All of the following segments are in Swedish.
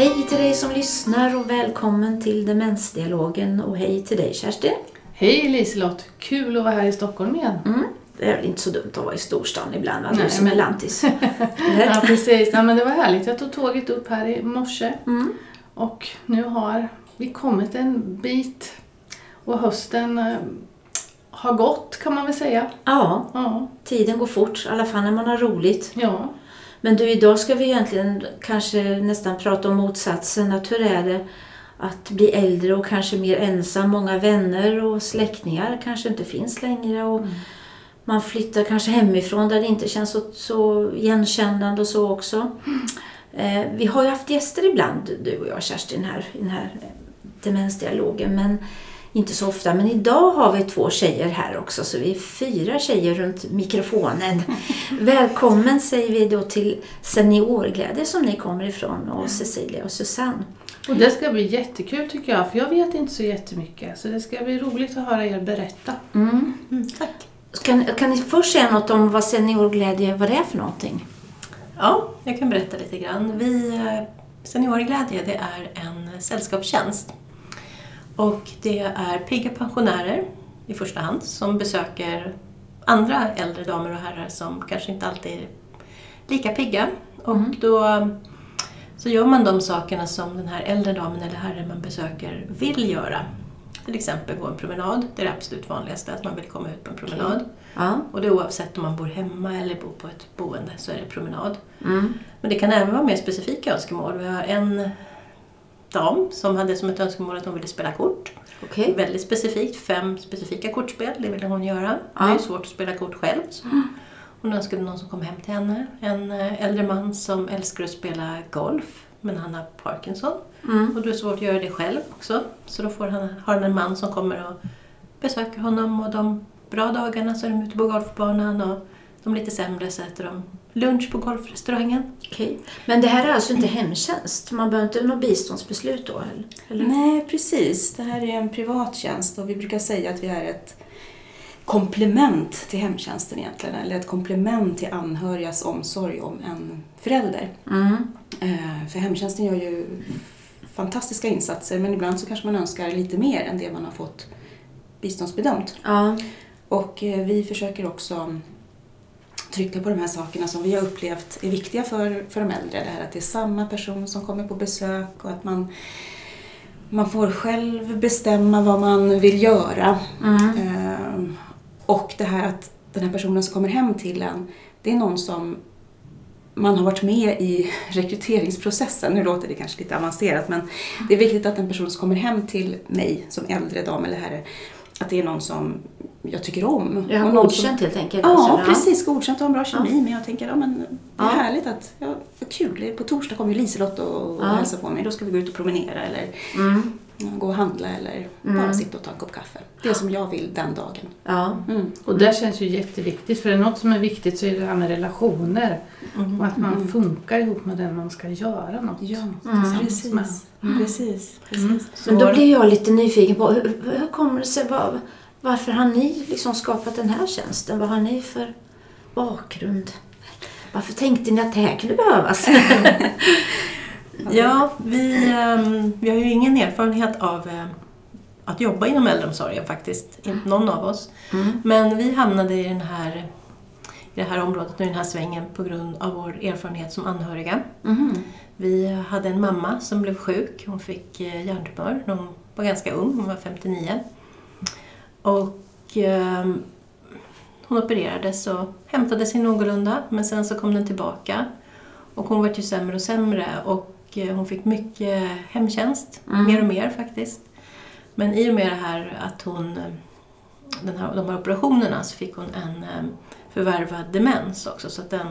Hej till dig som lyssnar och välkommen till Demensdialogen och hej till dig Kerstin. Hej Liselott! Kul att vara här i Stockholm igen. Mm. Det är väl inte så dumt att vara i storstan ibland, va? Nej, du som är lantis. Ja, precis. Ja, men det var härligt. Jag tog tåget upp här i morse Mm. och nu har vi kommit en bit och hösten eh, har gått kan man väl säga. Ja, Ja, tiden går fort, i alla fall när man har roligt. ja. Men du, idag ska vi egentligen kanske nästan prata om motsatsen. Att hur är det att bli äldre och kanske mer ensam? Många vänner och släktingar kanske inte finns längre. Och Man flyttar kanske hemifrån där det inte känns så, så igenkännande och så också. Eh, vi har ju haft gäster ibland, du och jag Kerstin, här, i den här eh, demensdialogen. Men inte så ofta. Men idag har vi två tjejer här också, så vi är fyra tjejer runt mikrofonen. Välkommen säger vi då till Seniorglädje som ni kommer ifrån och Cecilia och Susanne. Och det ska bli jättekul tycker jag, för jag vet inte så jättemycket. Så det ska bli roligt att höra er berätta. Mm. tack. Kan, kan ni först säga något om vad Seniorglädje vad det är för någonting? Ja, jag kan berätta lite grann. Vi, eh, Seniorglädje det är en sällskapstjänst. Och det är pigga pensionärer i första hand som besöker andra äldre damer och herrar som kanske inte alltid är lika pigga. Och då så gör man de sakerna som den här äldre damen eller herren man besöker vill göra. Till exempel gå en promenad, det är det absolut vanligaste, att man vill komma ut på en promenad. Ja. Och det är oavsett om man bor hemma eller bor på ett boende så är det promenad. Mm. Men det kan även vara mer specifika önskemål. Vi har en dam som hade som ett önskemål att hon ville spela kort. Okej. Väldigt specifikt, fem specifika kortspel, det ville hon göra. Ja. Det är svårt att spela kort själv. Så hon önskade någon som kom hem till henne. En eh, äldre man som älskar att spela golf, men han har Parkinson. Mm. Och det är svårt att göra det själv också. Så då får han, har han en man som kommer och besöker honom och de bra dagarna så är de ute på golfbanan och de lite sämre så äter de lunch på golfrestaurangen. Okej. Men det här är alltså inte hemtjänst? Man behöver inte något biståndsbeslut då? Eller? Nej, precis. Det här är en privat tjänst och vi brukar säga att vi är ett komplement till hemtjänsten egentligen. Eller ett komplement till anhörigas omsorg om en förälder. Mm. Eh, För hemtjänsten gör ju fantastiska insatser men ibland så kanske man önskar lite mer än det man har fått biståndsbedömt. Ja. Och eh, vi försöker också trycka på de här sakerna som vi har upplevt är viktiga för, för de äldre. Det här att det är samma person som kommer på besök och att man, man får själv bestämma vad man vill göra. Mm. Ehm, och det här att den här personen som kommer hem till en, det är någon som man har varit med i rekryteringsprocessen. Nu låter det kanske lite avancerat men det är viktigt att en person som kommer hem till mig som äldre dam eller herre, att det är någon som jag tycker om. Jag har godkänt helt enkelt? Ja, alltså, precis. Godkänt och en bra kemi. Men jag tänker, ja men det är Ja. härligt att, ja, vad kul. På torsdag kommer ju Liselott och, och Ja. hälsa på mig. Då ska vi gå ut och promenera eller Mm. ja, gå och handla eller Mm. bara sitta och ta en kopp kaffe. Det som jag vill den dagen. Ja. Mm. Och det känns ju jätteviktigt, för är det något som är viktigt så är det här med relationer. Och att man funkar ihop med den man ska göra något. Ja, Mm. precis. Precis. precis. Mm. Men då blir jag lite nyfiken på hur, hur kommer det sig? Var, varför har ni liksom skapat den här tjänsten? Vad har ni för bakgrund? Varför tänkte ni att det här kunde behövas? Ja, vi, ehm, vi har ju ingen erfarenhet av eh, att jobba inom äldreomsorgen faktiskt. Inte någon av oss. Mm. Men vi hamnade i, den här, i det här området och i den här svängen på grund av vår erfarenhet som anhöriga. Mhm. Vi hade en mamma som blev sjuk. Hon fick eh, hjärntumör när hon var ganska ung, hon var 59. Och ehm, hon opererades och hämtade sig någorlunda men sen så kom den tillbaka. Och hon var ju sämre och sämre och eh, hon fick mycket hemtjänst, Mm. mer och mer faktiskt. Men i och med det här att hon, eh, den här, de här operationerna så fick hon en eh, förvärvad demens också. Så att den,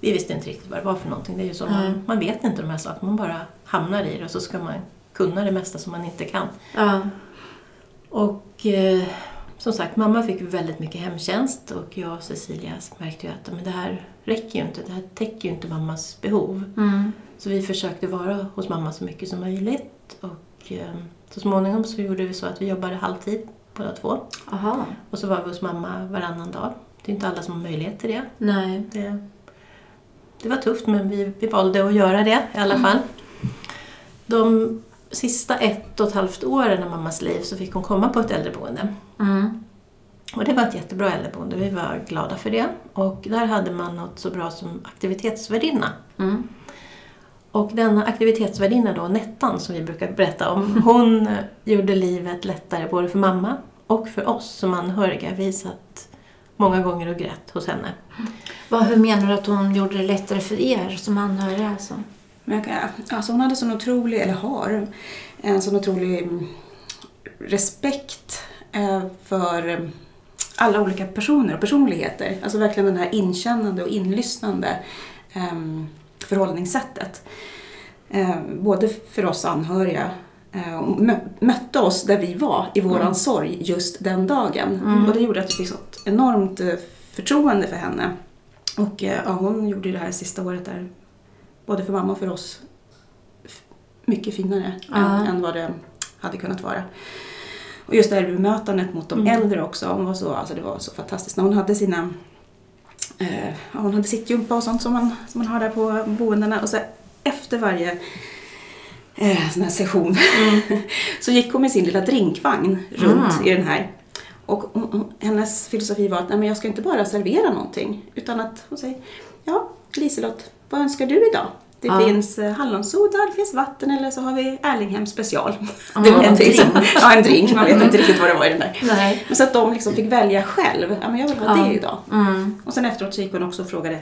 vi visste inte riktigt vad det var för någonting. Det är ju så, Nej. man, man vet inte de här sakerna, man bara hamnar i det och så ska man kunna det mesta som man inte kan. Ja. Och eh, som sagt, mamma fick väldigt mycket hemtjänst och jag och Cecilia märkte ju att men det här räcker ju inte, det här täcker ju inte mammas behov. Mm. Så vi försökte vara hos mamma så mycket som möjligt och eh, så småningom så gjorde vi så att vi jobbade halvtid båda två. Aha. Och så var vi hos mamma varannan dag. Det är inte alla som har möjlighet till det. Nej. Det, det var tufft men vi, vi valde att göra det i alla fall. De sista ett och ett halvt åren av mammas liv så fick hon komma på ett äldreboende. Mm. Och det var ett jättebra äldreboende, vi var glada för det. Och där hade man något så bra som aktivitetsvärdinna. Mm. Och denna aktivitetsvärdinna då, Nettan som vi brukar berätta om, hon gjorde livet lättare både för mamma och för oss som anhöriga. Vi satt många gånger och grät hos henne. Vad, hur menar du att hon gjorde det lättare för er som anhöriga? Alltså? Men jag kan, alltså hon hade sån otrolig, eller har, en sån otrolig mm, respekt eh, för eh, alla olika personer och personligheter. Alltså verkligen den här inkännande och inlyssnande eh, förhållningssättet. Eh, både för oss anhöriga och mö- mötte oss där vi var i våran sorg just den dagen. Och det gjorde att vi fick sånt enormt förtroende för henne. Och ja, hon gjorde det här sista året där, både för mamma och för oss, mycket finare Ja. än, än vad det hade kunnat vara. Och just det här bemötandet mot de äldre också, hon var så, alltså det var så fantastiskt. När hon hade sina eh, hon hade sittgympa och sånt som man, som man har där på boendena. Och så efter varje eh, sån här session så gick hon med sin lilla drinkvagn runt Mm. i den här. Och hon, hon, hennes filosofi var att nej, men jag ska inte bara servera någonting utan att hon säger Ja, Liselott, vad önskar du idag? Det Ja. finns eh, hallonsoda, det finns vatten eller så har vi Erlinghem special. Ja, det var en drink. Ja, en drink. Man vet inte riktigt vad det var i den där. Nej. Men så att de liksom fick välja själv. Ja, men jag vill ha Ja. det idag. Mm. Och sen efteråt så gick hon också och frågade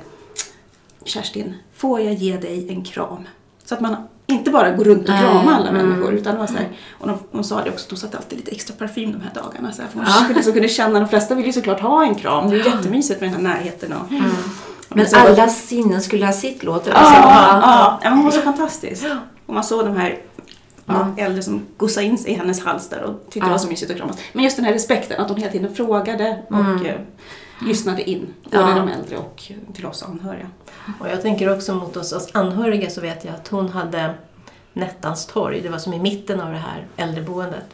Kerstin, får jag ge dig en kram? Så att man inte bara går runt och kramar alla mm. människor. Utan det var så här, och de, hon sa det också, de satte alltid lite extra parfym de här dagarna. Så här, för man Ja. skulle så kunna känna, de flesta vill ju såklart ha en kram. Det är ju jättemysigt med den här närheten. Och, och Men så- alla sinnen skulle ha sitt låter det Ja, ja, ja. men hon var så fantastisk. Och man såg de här ja, äldre som gossade in sig i hennes hals där och tyckte Ja. det var så mysigt att kramas. Men just den här respekten, att hon hela tiden frågade och Mm. eh, lyssnade in. Både Ja. de äldre och till oss anhöriga. Och jag tänker också mot oss, oss anhöriga så vet jag att hon hade Nettans torg, det var som i mitten av det här äldreboendet.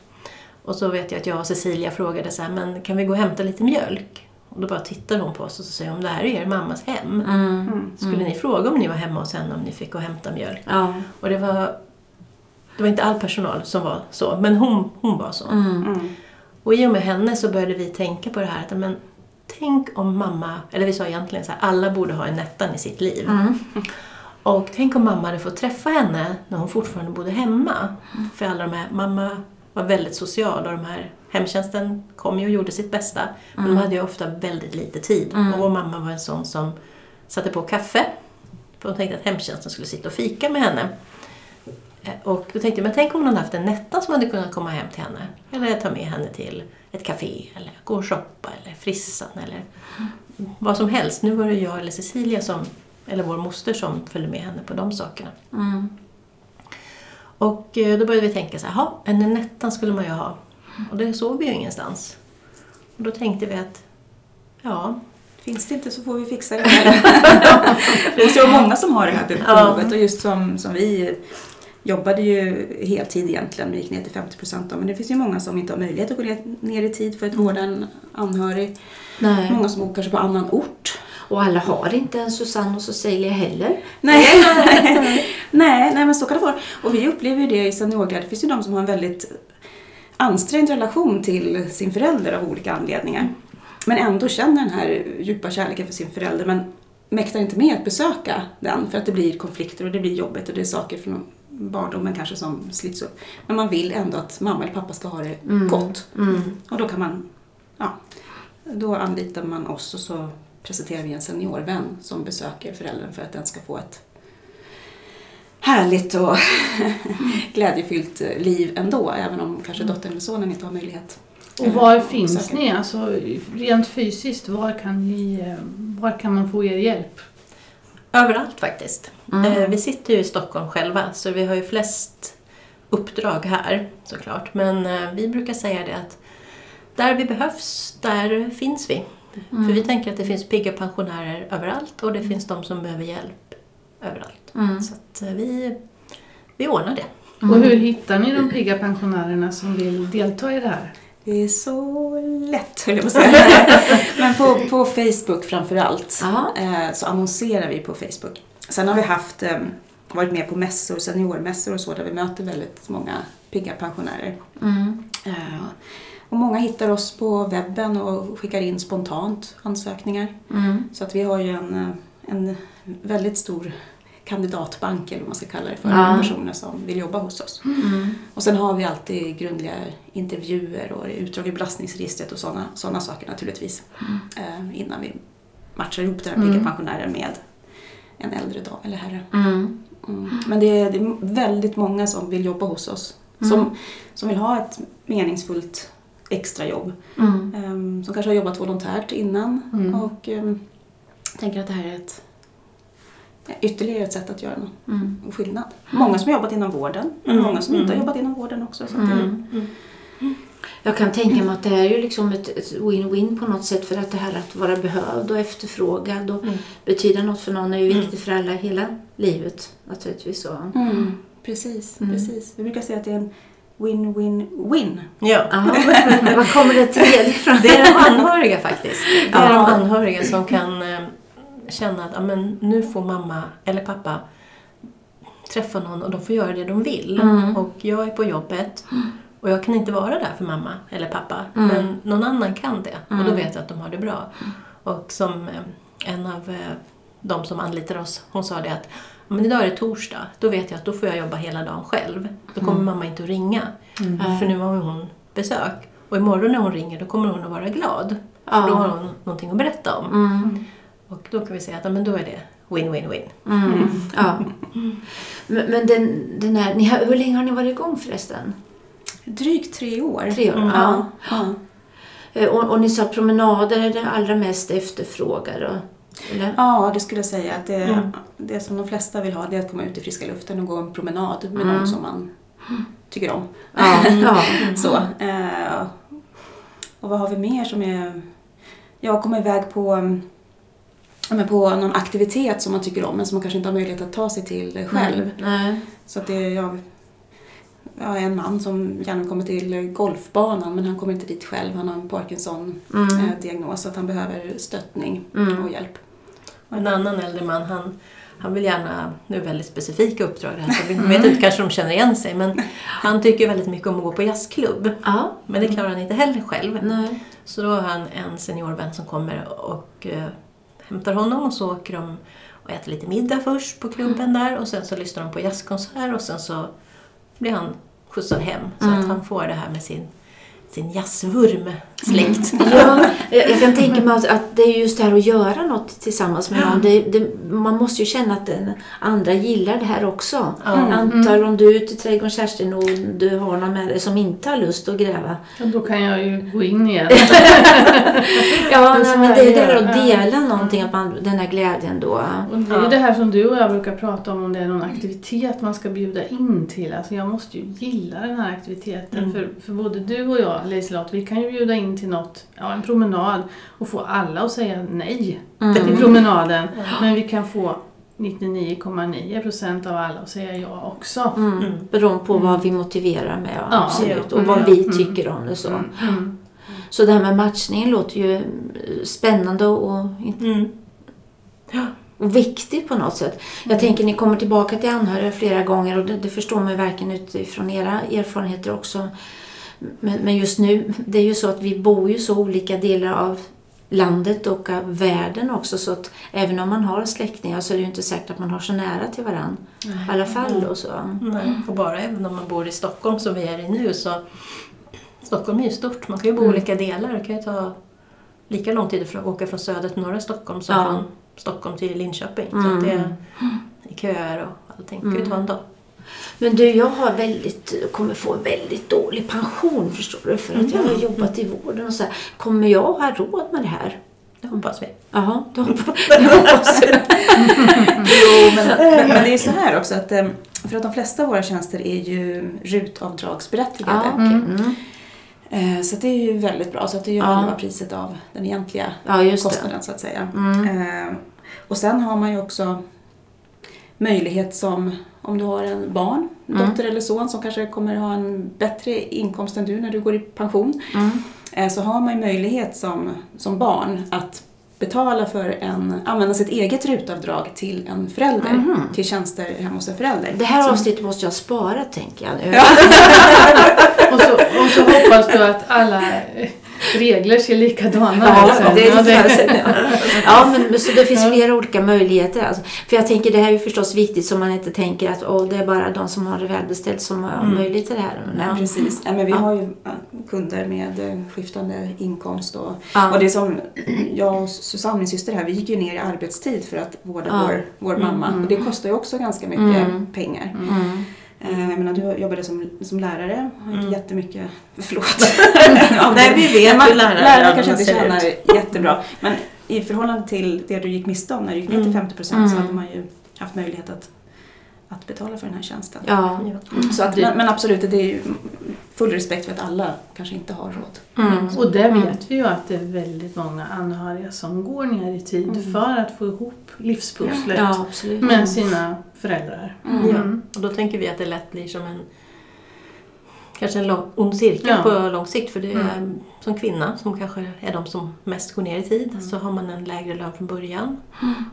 Och så vet jag att jag och Cecilia frågade så här, men kan vi gå och hämta lite mjölk? Och då bara tittar hon på oss och så säger hon, det här är er mammas hem. Mm. Skulle ni fråga om ni var hemma hos henne om ni fick gå och hämta mjölk? Ja. Och det var, det var inte all personal som var så, men hon, hon var så. Mm. Mm. Och i och med henne så började vi tänka på det här att men, tänk om mamma, eller vi sa egentligen så här, alla borde ha en Nettan i sitt liv. Mm. Och tänk om mamma hade fått träffa henne när hon fortfarande bodde hemma. För alla de här, mamma var väldigt social och de här hemtjänsten kom ju och gjorde sitt bästa. Men de hade ju ofta väldigt lite tid. Och vår mamma var en sån som satte på kaffe. För hon tänkte att hemtjänsten skulle sitta och fika med henne. Eh, Och då tänkte jag, men tänk om hon hade haft en Netta som hade kunnat komma hem till henne. Eller ta med henne till ett café, eller gå och shoppa, eller frissan, eller vad som helst. Nu var det jag eller Cecilia, som, eller vår moster, som följde med henne på de sakerna. Mm. Och eh, då började vi tänka så här, "Ha, en Nettan skulle man ju ha. Och det såg vi ju ingenstans. Och då tänkte vi att, ja, Finns det inte så får vi fixa det själva. det är så många som har det här behovet och just som, som vi jobbade ju heltid egentligen, vi gick ner till 50 procent men det finns ju många som inte har möjlighet att gå ner, ner i tid för att vårda en anhörig. Nej. Många som bor kanske på annan ort. Och alla har inte en Susanne och Cecilia heller. Nej. nej, nej, men så kan det vara. Och vi upplever ju det i seniorgrad. Det finns ju de som har en väldigt ansträngd relation till sin förälder av olika anledningar. Men ändå känner den här djupa kärleken för sin förälder men mäktar inte med att besöka den för att det blir konflikter och det blir jobbigt och det är saker från barndomen kanske som slits upp. Men man vill ändå att mamma eller pappa ska ha det gott. Mm. Och då kan man, ja, då anlitar man oss och så presenterar vi en seniorvän som besöker föräldern för att den ska få ett härligt och glädjefyllt liv ändå, även om kanske dottern eller sonen inte har möjlighet. Och var eh, att finns besöka. ni? Alltså, rent fysiskt, var kan, ni, eh, var kan man få er hjälp? överallt faktiskt. Mm. Eh, vi sitter ju i Stockholm själva, så vi har ju flest uppdrag här såklart. Men vi brukar säga det att där vi behövs, där finns vi. För vi tänker att det finns pigga pensionärer överallt och det finns de som behöver hjälp överallt. Mm. Så att eh, vi, vi ordnar det. Och hur hittar ni de pigga pensionärerna som vill delta i det här? Det är så lätt, höll jag på att säga. Men på, på Facebook framför allt Ja. eh, så annonserar vi på Facebook. Sen har vi haft eh, varit med på mässor, seniormässor och så där vi möter väldigt många pigga pensionärer. Mm. Eh, och många hittar oss på webben och skickar in spontant ansökningar. Mm. Så att vi har ju en, eh, en väldigt stor kandidatbank eller vad man ska kalla det för, Ja. personer som vill jobba hos oss. Mm. Och sen har vi alltid grundliga intervjuer och utdrag i belastningsregistret och sådana såna saker naturligtvis. Eh, innan vi matchar ihop den här Mm. pensionären med en äldre dam eller herre. Mm. Mm. Men det är, det är väldigt många som vill jobba hos oss. Som, som vill ha ett meningsfullt extrajobb. Mm. Um, som kanske har jobbat volontärt innan Mm. och ehm, tänker att det här är ett ytterligare ett sätt att göra någon Mm. skillnad. Många som har jobbat inom vården, men Mm. många som inte har Mm. jobbat inom vården också. Så att Mm. Jag kan tänka mig att det är ju liksom ett win-win på något sätt för att det här att vara behövd och efterfrågad och Mm. betyda något för någon är ju Mm. viktigt för alla hela livet naturligtvis. Så. mm. Precis, Mm. precis. Vi brukar säga att det är en win-win-win. Ja. Ja, var kommer det tredje ifrån? Det är de anhöriga faktiskt. Det är Ja. de anhöriga som kan eh, känna att ja, men, nu får mamma eller pappa träffa någon och de får göra det de vill. Mm. Och jag är på jobbet och jag kan inte vara där för mamma eller pappa. Mm. Men någon annan kan det och då Mm. vet jag att de har det bra. Och som eh, en av eh, de som anlitar oss, hon sa det att men idag är det torsdag, då vet jag att då får jag jobba hela dagen själv. Då kommer mamma inte att ringa. Mm. För nu har hon besök. Och imorgon när hon ringer då kommer hon att vara glad. För Ja. då har hon någonting att berätta om. Mm. Och då kan vi säga att men då är det win-win-win. Mm. Ja. Men, men den, den här, ni har, hur länge har ni varit igång förresten? Drygt tre år. Tre år? Mm. Ja. Ja. Eh, Och, och ni sa promenader är det allra mest efterfrågade? Eller? ja, det skulle jag säga. Att det, Mm. det som de flesta vill ha det är att komma ut i friska luften och gå en promenad med Mm. någon som man tycker om. Ja. Så. Eh, och vad har vi mer som är... Jag kommer iväg på, mm, men på någon aktivitet som man tycker om men som man kanske inte har möjlighet att ta sig till själv. Nej. Så att det är jag, jag har en man som gärna kommer till golfbanan men han kommer inte dit själv. Han har en Parkinson-diagnos så att han behöver stöttning Mm. och hjälp. Och en annan äldre man, han, han vill gärna, nu väldigt specifika uppdrag det här, så vi vet inte kanske de känner igen sig, men han tycker väldigt mycket om att gå på jazzklubb. Ja. Men det klarar han inte heller själv. Nej. Så då har han en seniorvän som kommer och eh, hämtar honom och så åker de och äter lite middag först på klubben där och sen så lyssnar de på jazzkonsert och sen så blir han skjutsad hem så Mm. att han får det här med sin, sin jazzvurm släckt. Ja, jag jag kan tänka mig att, att det är just det här att göra något tillsammans med någon. Det, det, man måste ju känna att den andra gillar det här också. Ja. Jag antar om du är ute i trädgården Kerstin och du har någon med dig som inte har lust att gräva. Och då kan jag ju gå in igen. Ja, men här det är det där gör. att Ja. dela någonting, att man, den här glädjen då. Och det är Ja. det här som du och jag brukar prata om, om det är någon aktivitet man ska bjuda in till. Alltså jag måste ju gilla den här aktiviteten. Mm. För, för både du och jag, Liselott, vi kan ju bjuda in till något, ja en promenad, och få alla att säga nej till Mm. promenaden. Men vi kan få 99,9% av alla att säga ja också. Mm. Mm. Beroende på vad vi motiverar med, ja, absolut. ja. Och vad Mm. vi Mm. tycker om det. så. Mm. Så det här med matchningen låter ju eh, spännande och, Mm. och viktigt på något sätt. Jag tänker ni kommer tillbaka till anhöriga flera gånger och det, det förstår man ju verkligen utifrån era erfarenheter också. Men, men just nu, det är ju så att vi bor ju så olika delar av landet och av världen också så att även om man har släktingar så är det ju inte säkert att man har så nära till varandra. I alla fall och så. Nej, och bara även om man bor i Stockholm som vi är i nu så Stockholm är ju stort, man kan ju bo i Mm. olika delar. Det kan ju ta lika lång tid att åka från söder till norra Stockholm som Ja. från Stockholm till Linköping. Så Mm. att det är i köer och allting. Det kan ju ta en dag. Men du, jag har väldigt, kommer få en väldigt dålig pension förstår du för att jag har jobbat i vården och så här. Kommer jag ha råd med det här? Det hoppas vi. Jaha, det hoppas det hoppas jag. Jo, men, men, men det är så här också att eh, för att de flesta av våra tjänster är ju RUT-avdragsberättigade. Ja, okej. Mm. Eh, Så det är ju väldigt bra. Så att det är ju Ja. halva priset av den egentliga ja, just det. kostnaden så att säga. Mm. Eh, Och sen har man ju också möjlighet som om du har en barn, Mm. dotter eller son som kanske kommer ha en bättre inkomst än du när du går i pension. Mm. eh, Så har man ju möjlighet som, som barn att betala för en, använda sitt eget rutavdrag till en förälder, Mhm. till tjänster hemma hos en förälder. Det här avsnittet måste jag spara tänker jag. Och så, och så hoppas du att alla regler ser likadana Ja, ut sen. det är Ja, det-. Ja, men men så det finns flera olika möjligheter. Alltså. För jag tänker det här är ju förstås viktigt så man inte tänker att åh, det är bara de som har det välbeställt som har möjlighet till det här. Nej, Ja. precis. Ja, men vi Ja. har ju kunder med eh, skiftande inkomst. Och, Ja. och det som jag och Susanne, min syster här, vi gick ju ner i arbetstid för att vårda Ja. vår, vår mamma. Mm. Och det kostar ju också ganska mycket Mm. pengar. Mm. Eh, Jag menar, du jobbade som, som lärare, har inte Mm. jättemycket, förlåt. Nej, vi vet man, hur lärare lärare kanske inte tjänar ut. jättebra. Men i förhållande till det du gick miste om när du gick ner till Mm. 50 procent så Mm. hade man ju haft möjlighet att, att betala för den här tjänsten. Ja. Ja. Så att, Det- men, men absolut, det är ju full respekt för att alla kanske inte har råd. Mm. Och där vet vi ju att det är väldigt många anhöriga som går ner i tid Mm. för att få ihop livspusslet Ja, med sina föräldrar. Mm. Ja. Mm. Och då tänker vi att det lätt blir som en kanske en lång, ond cirkel Ja. på lång sikt. För det är Mm. som kvinna, som kanske är de som mest går ner i tid, Mm. så har man en lägre lön från början.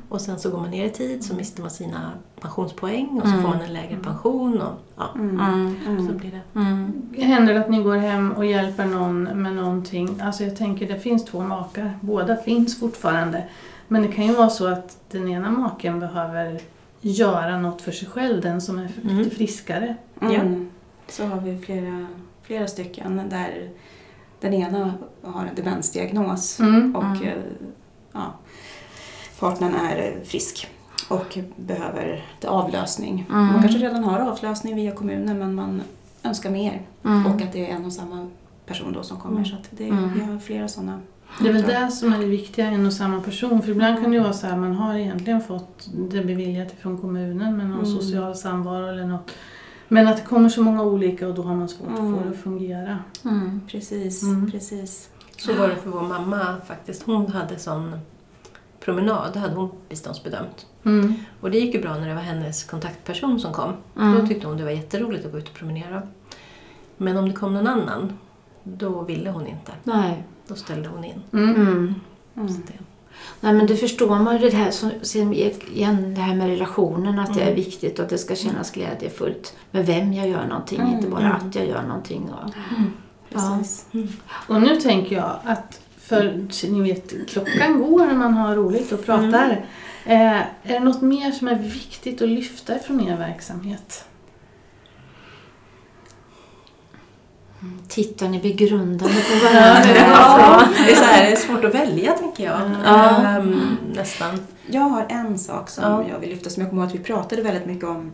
Och sen så går man ner i tid så mister man sina pensionspoäng och så Mm. får man en lägre pension. Och, ja, Mm. Mm. Mm. så blir det. Mm. Händer det att ni går hem och hjälper någon med någonting? Alltså jag tänker det finns två makar, båda finns fortfarande. Men det kan ju vara så att den ena maken behöver göra något för sig själv, den som är Mm. lite friskare. Mm. Så har vi flera, flera stycken där den ena har en demensdiagnos Mm. och Mm. eh, ja, partnern är frisk och behöver det avlösning. Mm. Man kanske redan har avlösning via kommunen men man önskar mer Mm. och att det är en och samma person då som kommer. Mm. Så det, Mm. vi har flera sådana. Det är väl det som är det viktiga, en och samma person. För ibland kan det ju vara så här, man har egentligen fått det beviljat från kommunen med någon Mm. social samvaro eller något. Men att det kommer så många olika och då har man svårt att Mm. få det att fungera. Mm. Precis, Mm. precis. Så var det för vår mamma faktiskt. Hon hade sån promenad, det hade hon biståndsbedömt. Mm. Och det gick ju bra när det var hennes kontaktperson som kom. Mm. Då tyckte hon det var jätteroligt att gå ut och promenera. Men om det kom någon annan, då ville hon inte. Nej. Då ställde hon in. Mm. Mm. Så Mm. det, Nej men det förstår man det här som, igen det här med relationen att det är Mm. viktigt och att det ska kännas glädjefullt med vem jag gör någonting, Mm, inte bara mm. att jag gör någonting. Och, Precis. Och nu tänker jag att, för ni vet, klockan går när man har roligt och pratar. Eh, är det något mer som är viktigt att lyfta från er verksamhet? Tittar ni begrundande på varandra? Ja, det är, så här, det är svårt att välja tänker jag. Ja. Ehm, nästan. Jag har en sak som Ja. jag vill lyfta som jag kommer ihåg att vi pratade väldigt mycket om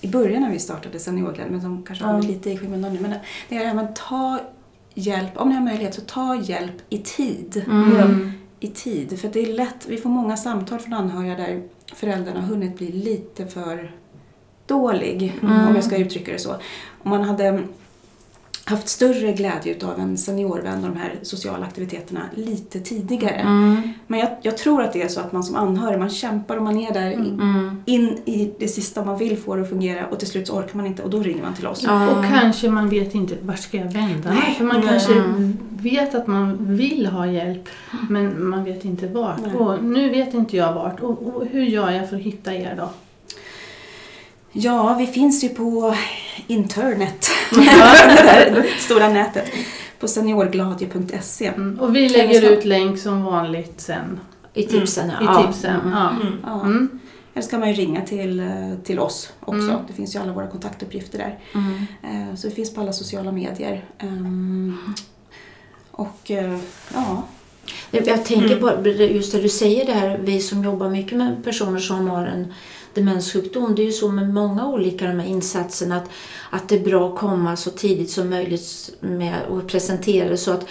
i början när vi startade Seniorglädje men som kanske har Ja. kommit lite i skymundan nu. Men det är det här med att ta hjälp, om ni har möjlighet så ta hjälp i tid. Mm. I tid, för det är lätt, vi får många samtal från anhöriga där föräldrarna har hunnit bli lite för dålig, Mm. om jag ska uttrycka det så. Om man hade haft större glädje av en seniorvän och de här sociala aktiviteterna lite tidigare. Mm. Men jag, jag tror att det är så att man som anhörig, man kämpar och man är där i- Mm. in i det sista man vill få det att fungera och till slut så orkar man inte och då ringer man till oss. Ja. Och kanske man vet inte vart ska jag vända? Nej. För man Nej. kanske Mm. vet att man vill ha hjälp men man vet inte vart. Nej. Och nu vet inte jag vart. Och, och hur gör jag för att hitta er då? Ja, vi finns ju på internet, det där stora nätet, på seniorgladie.se. Mm. Och vi vi lägger ut länk som vanligt sen I tipsen, i ja. tipsen. Mm. Ja. Mm. Ja. Mm. Eller så kan man ju ringa till, till oss också. Mm. Det finns ju alla våra kontaktuppgifter där. Mm. Eh, Så det finns på alla sociala medier. Ehm, Och eh, ja, Jag tänker Mm. på just det du säger där, vi som jobbar mycket med personer som har en demenssjukdom. Det är ju så med många olika de här insatserna att, att det är bra att komma så tidigt som möjligt med och presentera det så att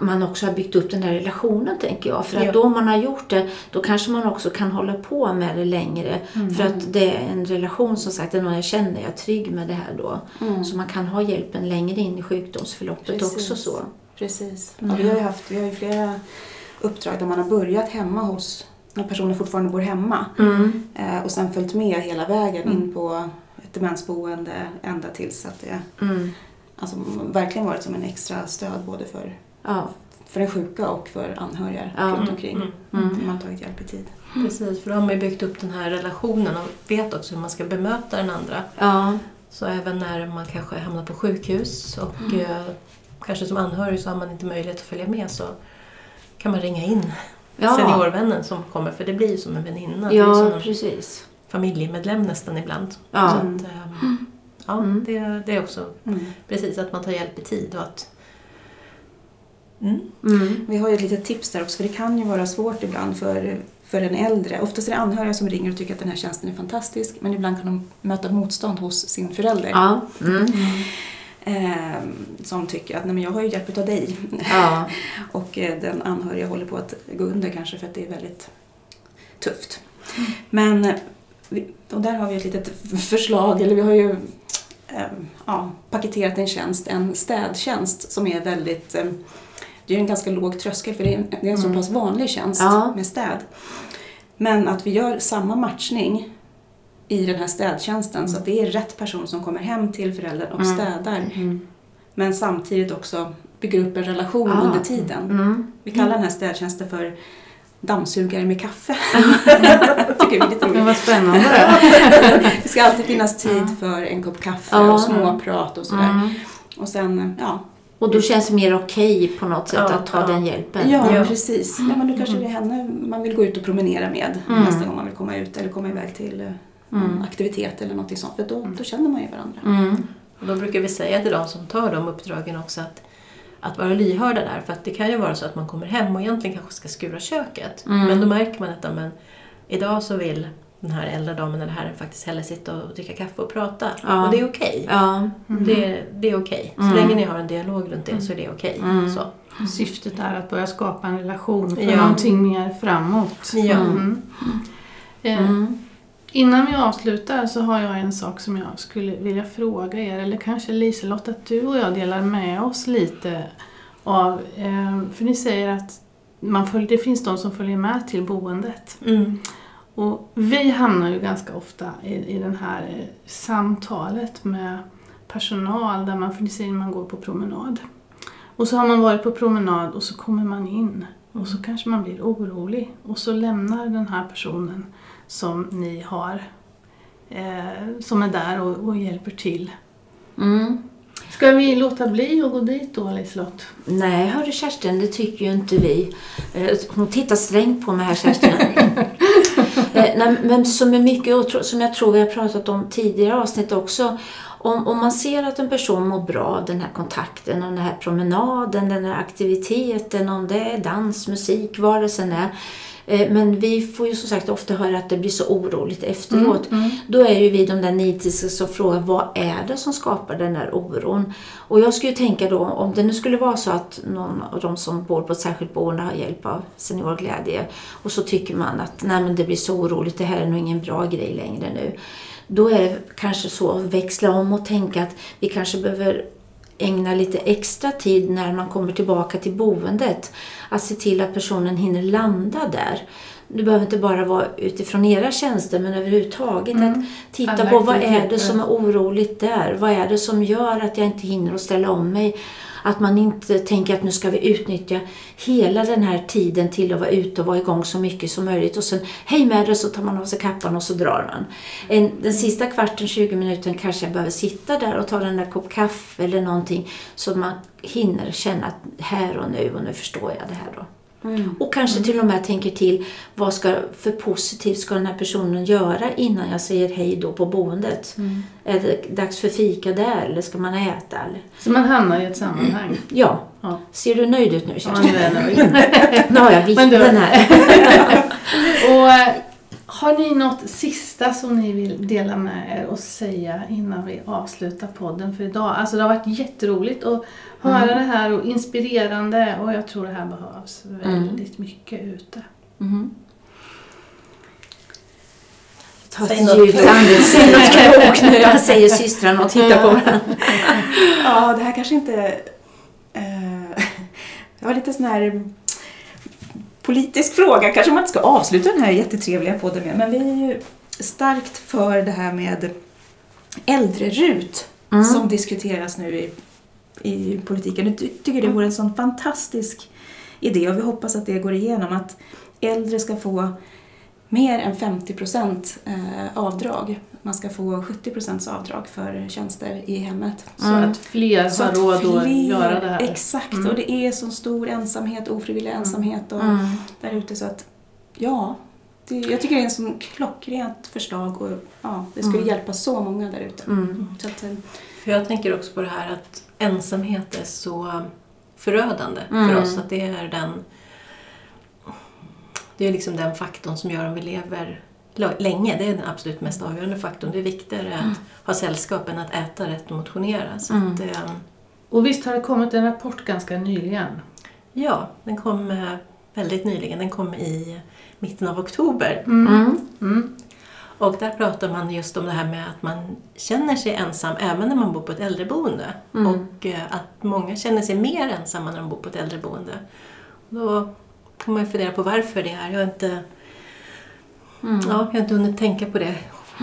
man också har byggt upp den här relationen tänker jag. För att Ja. då man har gjort det, då kanske man också kan hålla på med det längre. Mm. För att det är en relation som sagt, det är någon jag känner, jag är trygg med det här då. mm. Så man kan ha hjälpen längre in i sjukdomsförloppet Precis. också så. Precis. Mm. Och vi, har ju haft, vi har ju flera uppdrag där man har börjat hemma hos, när personer fortfarande bor hemma. Mm. Eh, och sen följt med hela vägen Mm. in på ett demensboende ända tills att det Mm. alltså, verkligen varit som en extra stöd både för Ja. för den sjuka och för anhöriga Ja. runt omkring. Mm. Mm. Man har tagit hjälp i tid. Precis, för då har man ju byggt upp den här relationen och vet också hur man ska bemöta den andra. Ja. Så även när man kanske hamnar på sjukhus och Mm. eh, kanske som anhörig så har man inte möjlighet att följa med så kan man ringa in Ja. seniorvännen som kommer, för det blir ju som en väninna. Det är ju som Ja, en precis. familjemedlem nästan ibland. Ja. Så att, ehm, ja, Mm. det, det är också Mm. precis att man tar hjälp i tid och att... Mm. Mm. Vi har ju ett litet tips där också, för det kan ju vara svårt ibland för, för en äldre. Oftast är det anhöriga som ringer och tycker att den här tjänsten är fantastisk, men ibland kan de möta motstånd hos sin förälder. Ja. Mm. Eh, som tycker att Nej, men jag har ju hjälp av dig. Ja. Och eh, den anhöriga håller på att gå under kanske för att det är väldigt tufft. Men, eh, och där har vi ett litet förslag, eller vi har ju eh, ja, paketerat en tjänst, en städtjänst som är väldigt eh, det är en ganska låg tröskel för det är en, det är en så Mm. pass vanlig tjänst Ja. med städ. Men att vi gör samma matchning i den här städtjänsten så att det är rätt person som kommer hem till föräldern och Mm. städar. Mm. Men samtidigt också bygger upp en relation Ah. under tiden. Mm. Vi kallar den här städtjänsten för dammsugare med kaffe. tycker vi är lite roligt. vad spännande. Det ska alltid finnas tid för en kopp kaffe Ja. och småprat och sådär. Mm. Och sen, ja. Och då känns det mer okej på något sätt Ja, att ta ja. den hjälpen. Ja, Ja. precis. Ja, men då kanske det är henne man vill gå ut och promenera med Mm. nästa gång man vill komma ut eller komma iväg till eh, Mm. aktivitet eller något sånt. För då, då känner man ju varandra. Mm. Och då brukar vi säga till de som tar de uppdragen också att, att vara lyhörda där. För att det kan ju vara så att man kommer hem och egentligen kanske ska skura köket. Mm. Men då märker man att ja, men, idag så vill den här äldre damen eller herren faktiskt hellre sitta och dricka kaffe och prata. Ja. Och det är okej. Ja. Det, det är okej. Så Mm. länge ni har en dialog runt det så är det okej. Mm. Så. Syftet är att börja skapa en relation för Ja. någonting mer framåt. Ja. Mm. Mm. Innan vi avslutar så har jag en sak som jag skulle vilja fråga er, eller kanske Liselott, att du och jag delar med oss lite av, eh, för ni säger att man följer, det finns de som följer med till boendet. Mm. Och vi hamnar ju ganska ofta i, i det här eh, samtalet med personal där man, för ni säger att man går på promenad. Och så har man varit på promenad och så kommer man in och så kanske man blir orolig och så lämnar den här personen som ni har, eh, som är där och, och hjälper till. Mm. Ska vi låta bli att gå dit då Liselott? Nej, hörru Kerstin, det tycker ju inte vi. Eh, Hon tittar strängt på mig här, Kerstin. Eh, nej, men som är mycket, som jag tror vi har pratat om tidigare avsnitt också. Om, om man ser att en person mår bra av den här kontakten, av den här promenaden, den här aktiviteten, om det är dans, musik, vad det sen är. Eh, Men vi får ju som sagt ofta höra att det blir så oroligt efteråt. Då är ju vi de där nitiska som frågar vad är det som skapar den här oron? Och jag skulle ju tänka då om det nu skulle vara så att någon av de som bor på ett särskilt boende har hjälp av seniorglädje och så tycker man att nej men det blir så oroligt, det här är nog ingen bra grej längre nu. Då är det kanske så att växla om och tänka att vi kanske behöver ägna lite extra tid när man kommer tillbaka till boendet. Att se till att personen hinner landa där. Det behöver inte bara vara utifrån era tjänster men överhuvudtaget att titta Alla på vad är det som är oroligt där? Vad är det som gör att jag inte hinner att ställa om mig? Att man inte tänker att nu ska vi utnyttja hela den här tiden till att vara ute och vara igång så mycket som möjligt och sen hej med det så tar man av sig kappan och så drar man. En, den sista kvarten, 20 minuter kanske jag behöver sitta där och ta den där kopp kaffe eller någonting så man hinner känna att här och nu och nu förstår jag det här då. Och kanske till och med tänker till vad ska, för positivt ska den här personen göra innan jag säger hej då på boendet. Är det dags för fika där eller ska man äta? Eller? Så man hamnar i ett sammanhang. Ja. Ja. Ser du nöjd ut nu Ja, Kerstin? nu är jag nöjd. Nu har jag vittnen här. Och eh, har ni något sista som ni vill dela med er och säga innan vi avslutar podden för idag? Alltså det har varit jätteroligt att höra det här och inspirerande och jag tror det här behövs väldigt mycket ute. Mhm. Ta Säg ett något djupt andetag. Säg något klokt nu. Jag säger systrarna och tittar på varandra. Ja, det här kanske inte... Eh, det var lite sån här politisk fråga, kanske man inte ska avsluta den här jättetrevliga podden med. Men vi är ju starkt för det här med äldrerut Mm. som diskuteras nu i i politiken. Jag ty- tycker det vore en sån fantastisk idé och vi hoppas att det går igenom. Att äldre ska få mer än 50 procent eh, avdrag. Man ska få 70 procents avdrag för tjänster i hemmet. Så Mm. att fler Så har att råd att fler- göra det här. Exakt, Mm. och det är så stor ensamhet, ofrivillig ensamhet och Mm. där ute så att ja, det, jag tycker det är en sån klockrent förslag och ja, det skulle Mm. hjälpa så många där ute. Mm. Så att, eh, För jag tänker också på det här att ensamhet är så förödande Mm. för oss. Att det är den det är liksom den faktorn som gör om vi lever länge. Det är den absolut mest avgörande faktorn. Det är viktigare att ha sällskap än att äta rätt och motionera. Så Mm. att, eh, Och visst har det kommit en rapport ganska nyligen? ja, den kom eh, väldigt nyligen. Den kom i mitten av oktober. Mm. Mm. Och där pratar man just om det här med att man känner sig ensam även när man bor på ett äldreboende. Mm. Och eh, att många känner sig mer ensamma när de bor på ett äldreboende. Då kan man ju fundera på varför det är. Jag har inte, Mm. ja, jag har inte hunnit tänka på det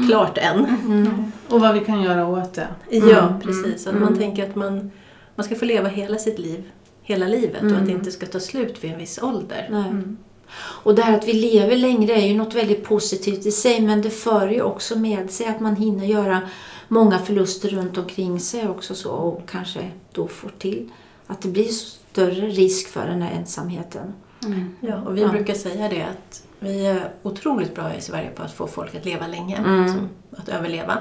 klart än. Mm. Och vad vi kan göra åt det. Ja, Mm. precis. Att Mm. man tänker att man, man ska få leva hela sitt liv, hela livet och Mm. att det inte ska ta slut vid en viss ålder. Nej. Mm. Och det här att vi lever längre är ju något väldigt positivt i sig men det för ju också med sig att man hinner göra många förluster runt omkring sig också så och kanske då får till att det blir större risk för den här ensamheten. Mm. Ja, och vi Ja. brukar säga det att vi är otroligt bra i Sverige på att få folk att leva länge, Mm. som att överleva.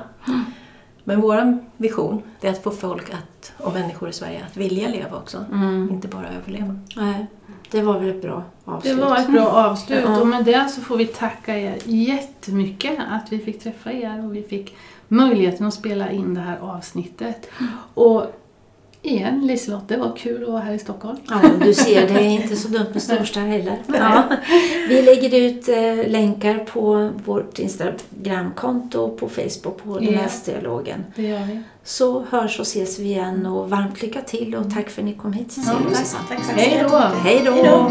Men vår vision det är att få folk att, och människor i Sverige att vilja leva också, Mm. inte bara överleva. Nej, det var väl ett bra Det avslut. var ett bra avslut och med det så får vi tacka er jättemycket att vi fick träffa er och vi fick möjligheten att spela in det här avsnittet. Och igen Liselott, det var kul att vara här i Stockholm. Ja, du ser, det är inte så dumt med storstad heller. Ja. Vi lägger ut eh, länkar på vårt Instagramkonto och på Facebook på Ja. Demensdialogen. Det gör vi. Så hörs och ses vi igen och varmt lycka till och tack för att ni kom hit Cecilia Ja, och tack. Susanne. Tack Hej då! Hej då! Hej då!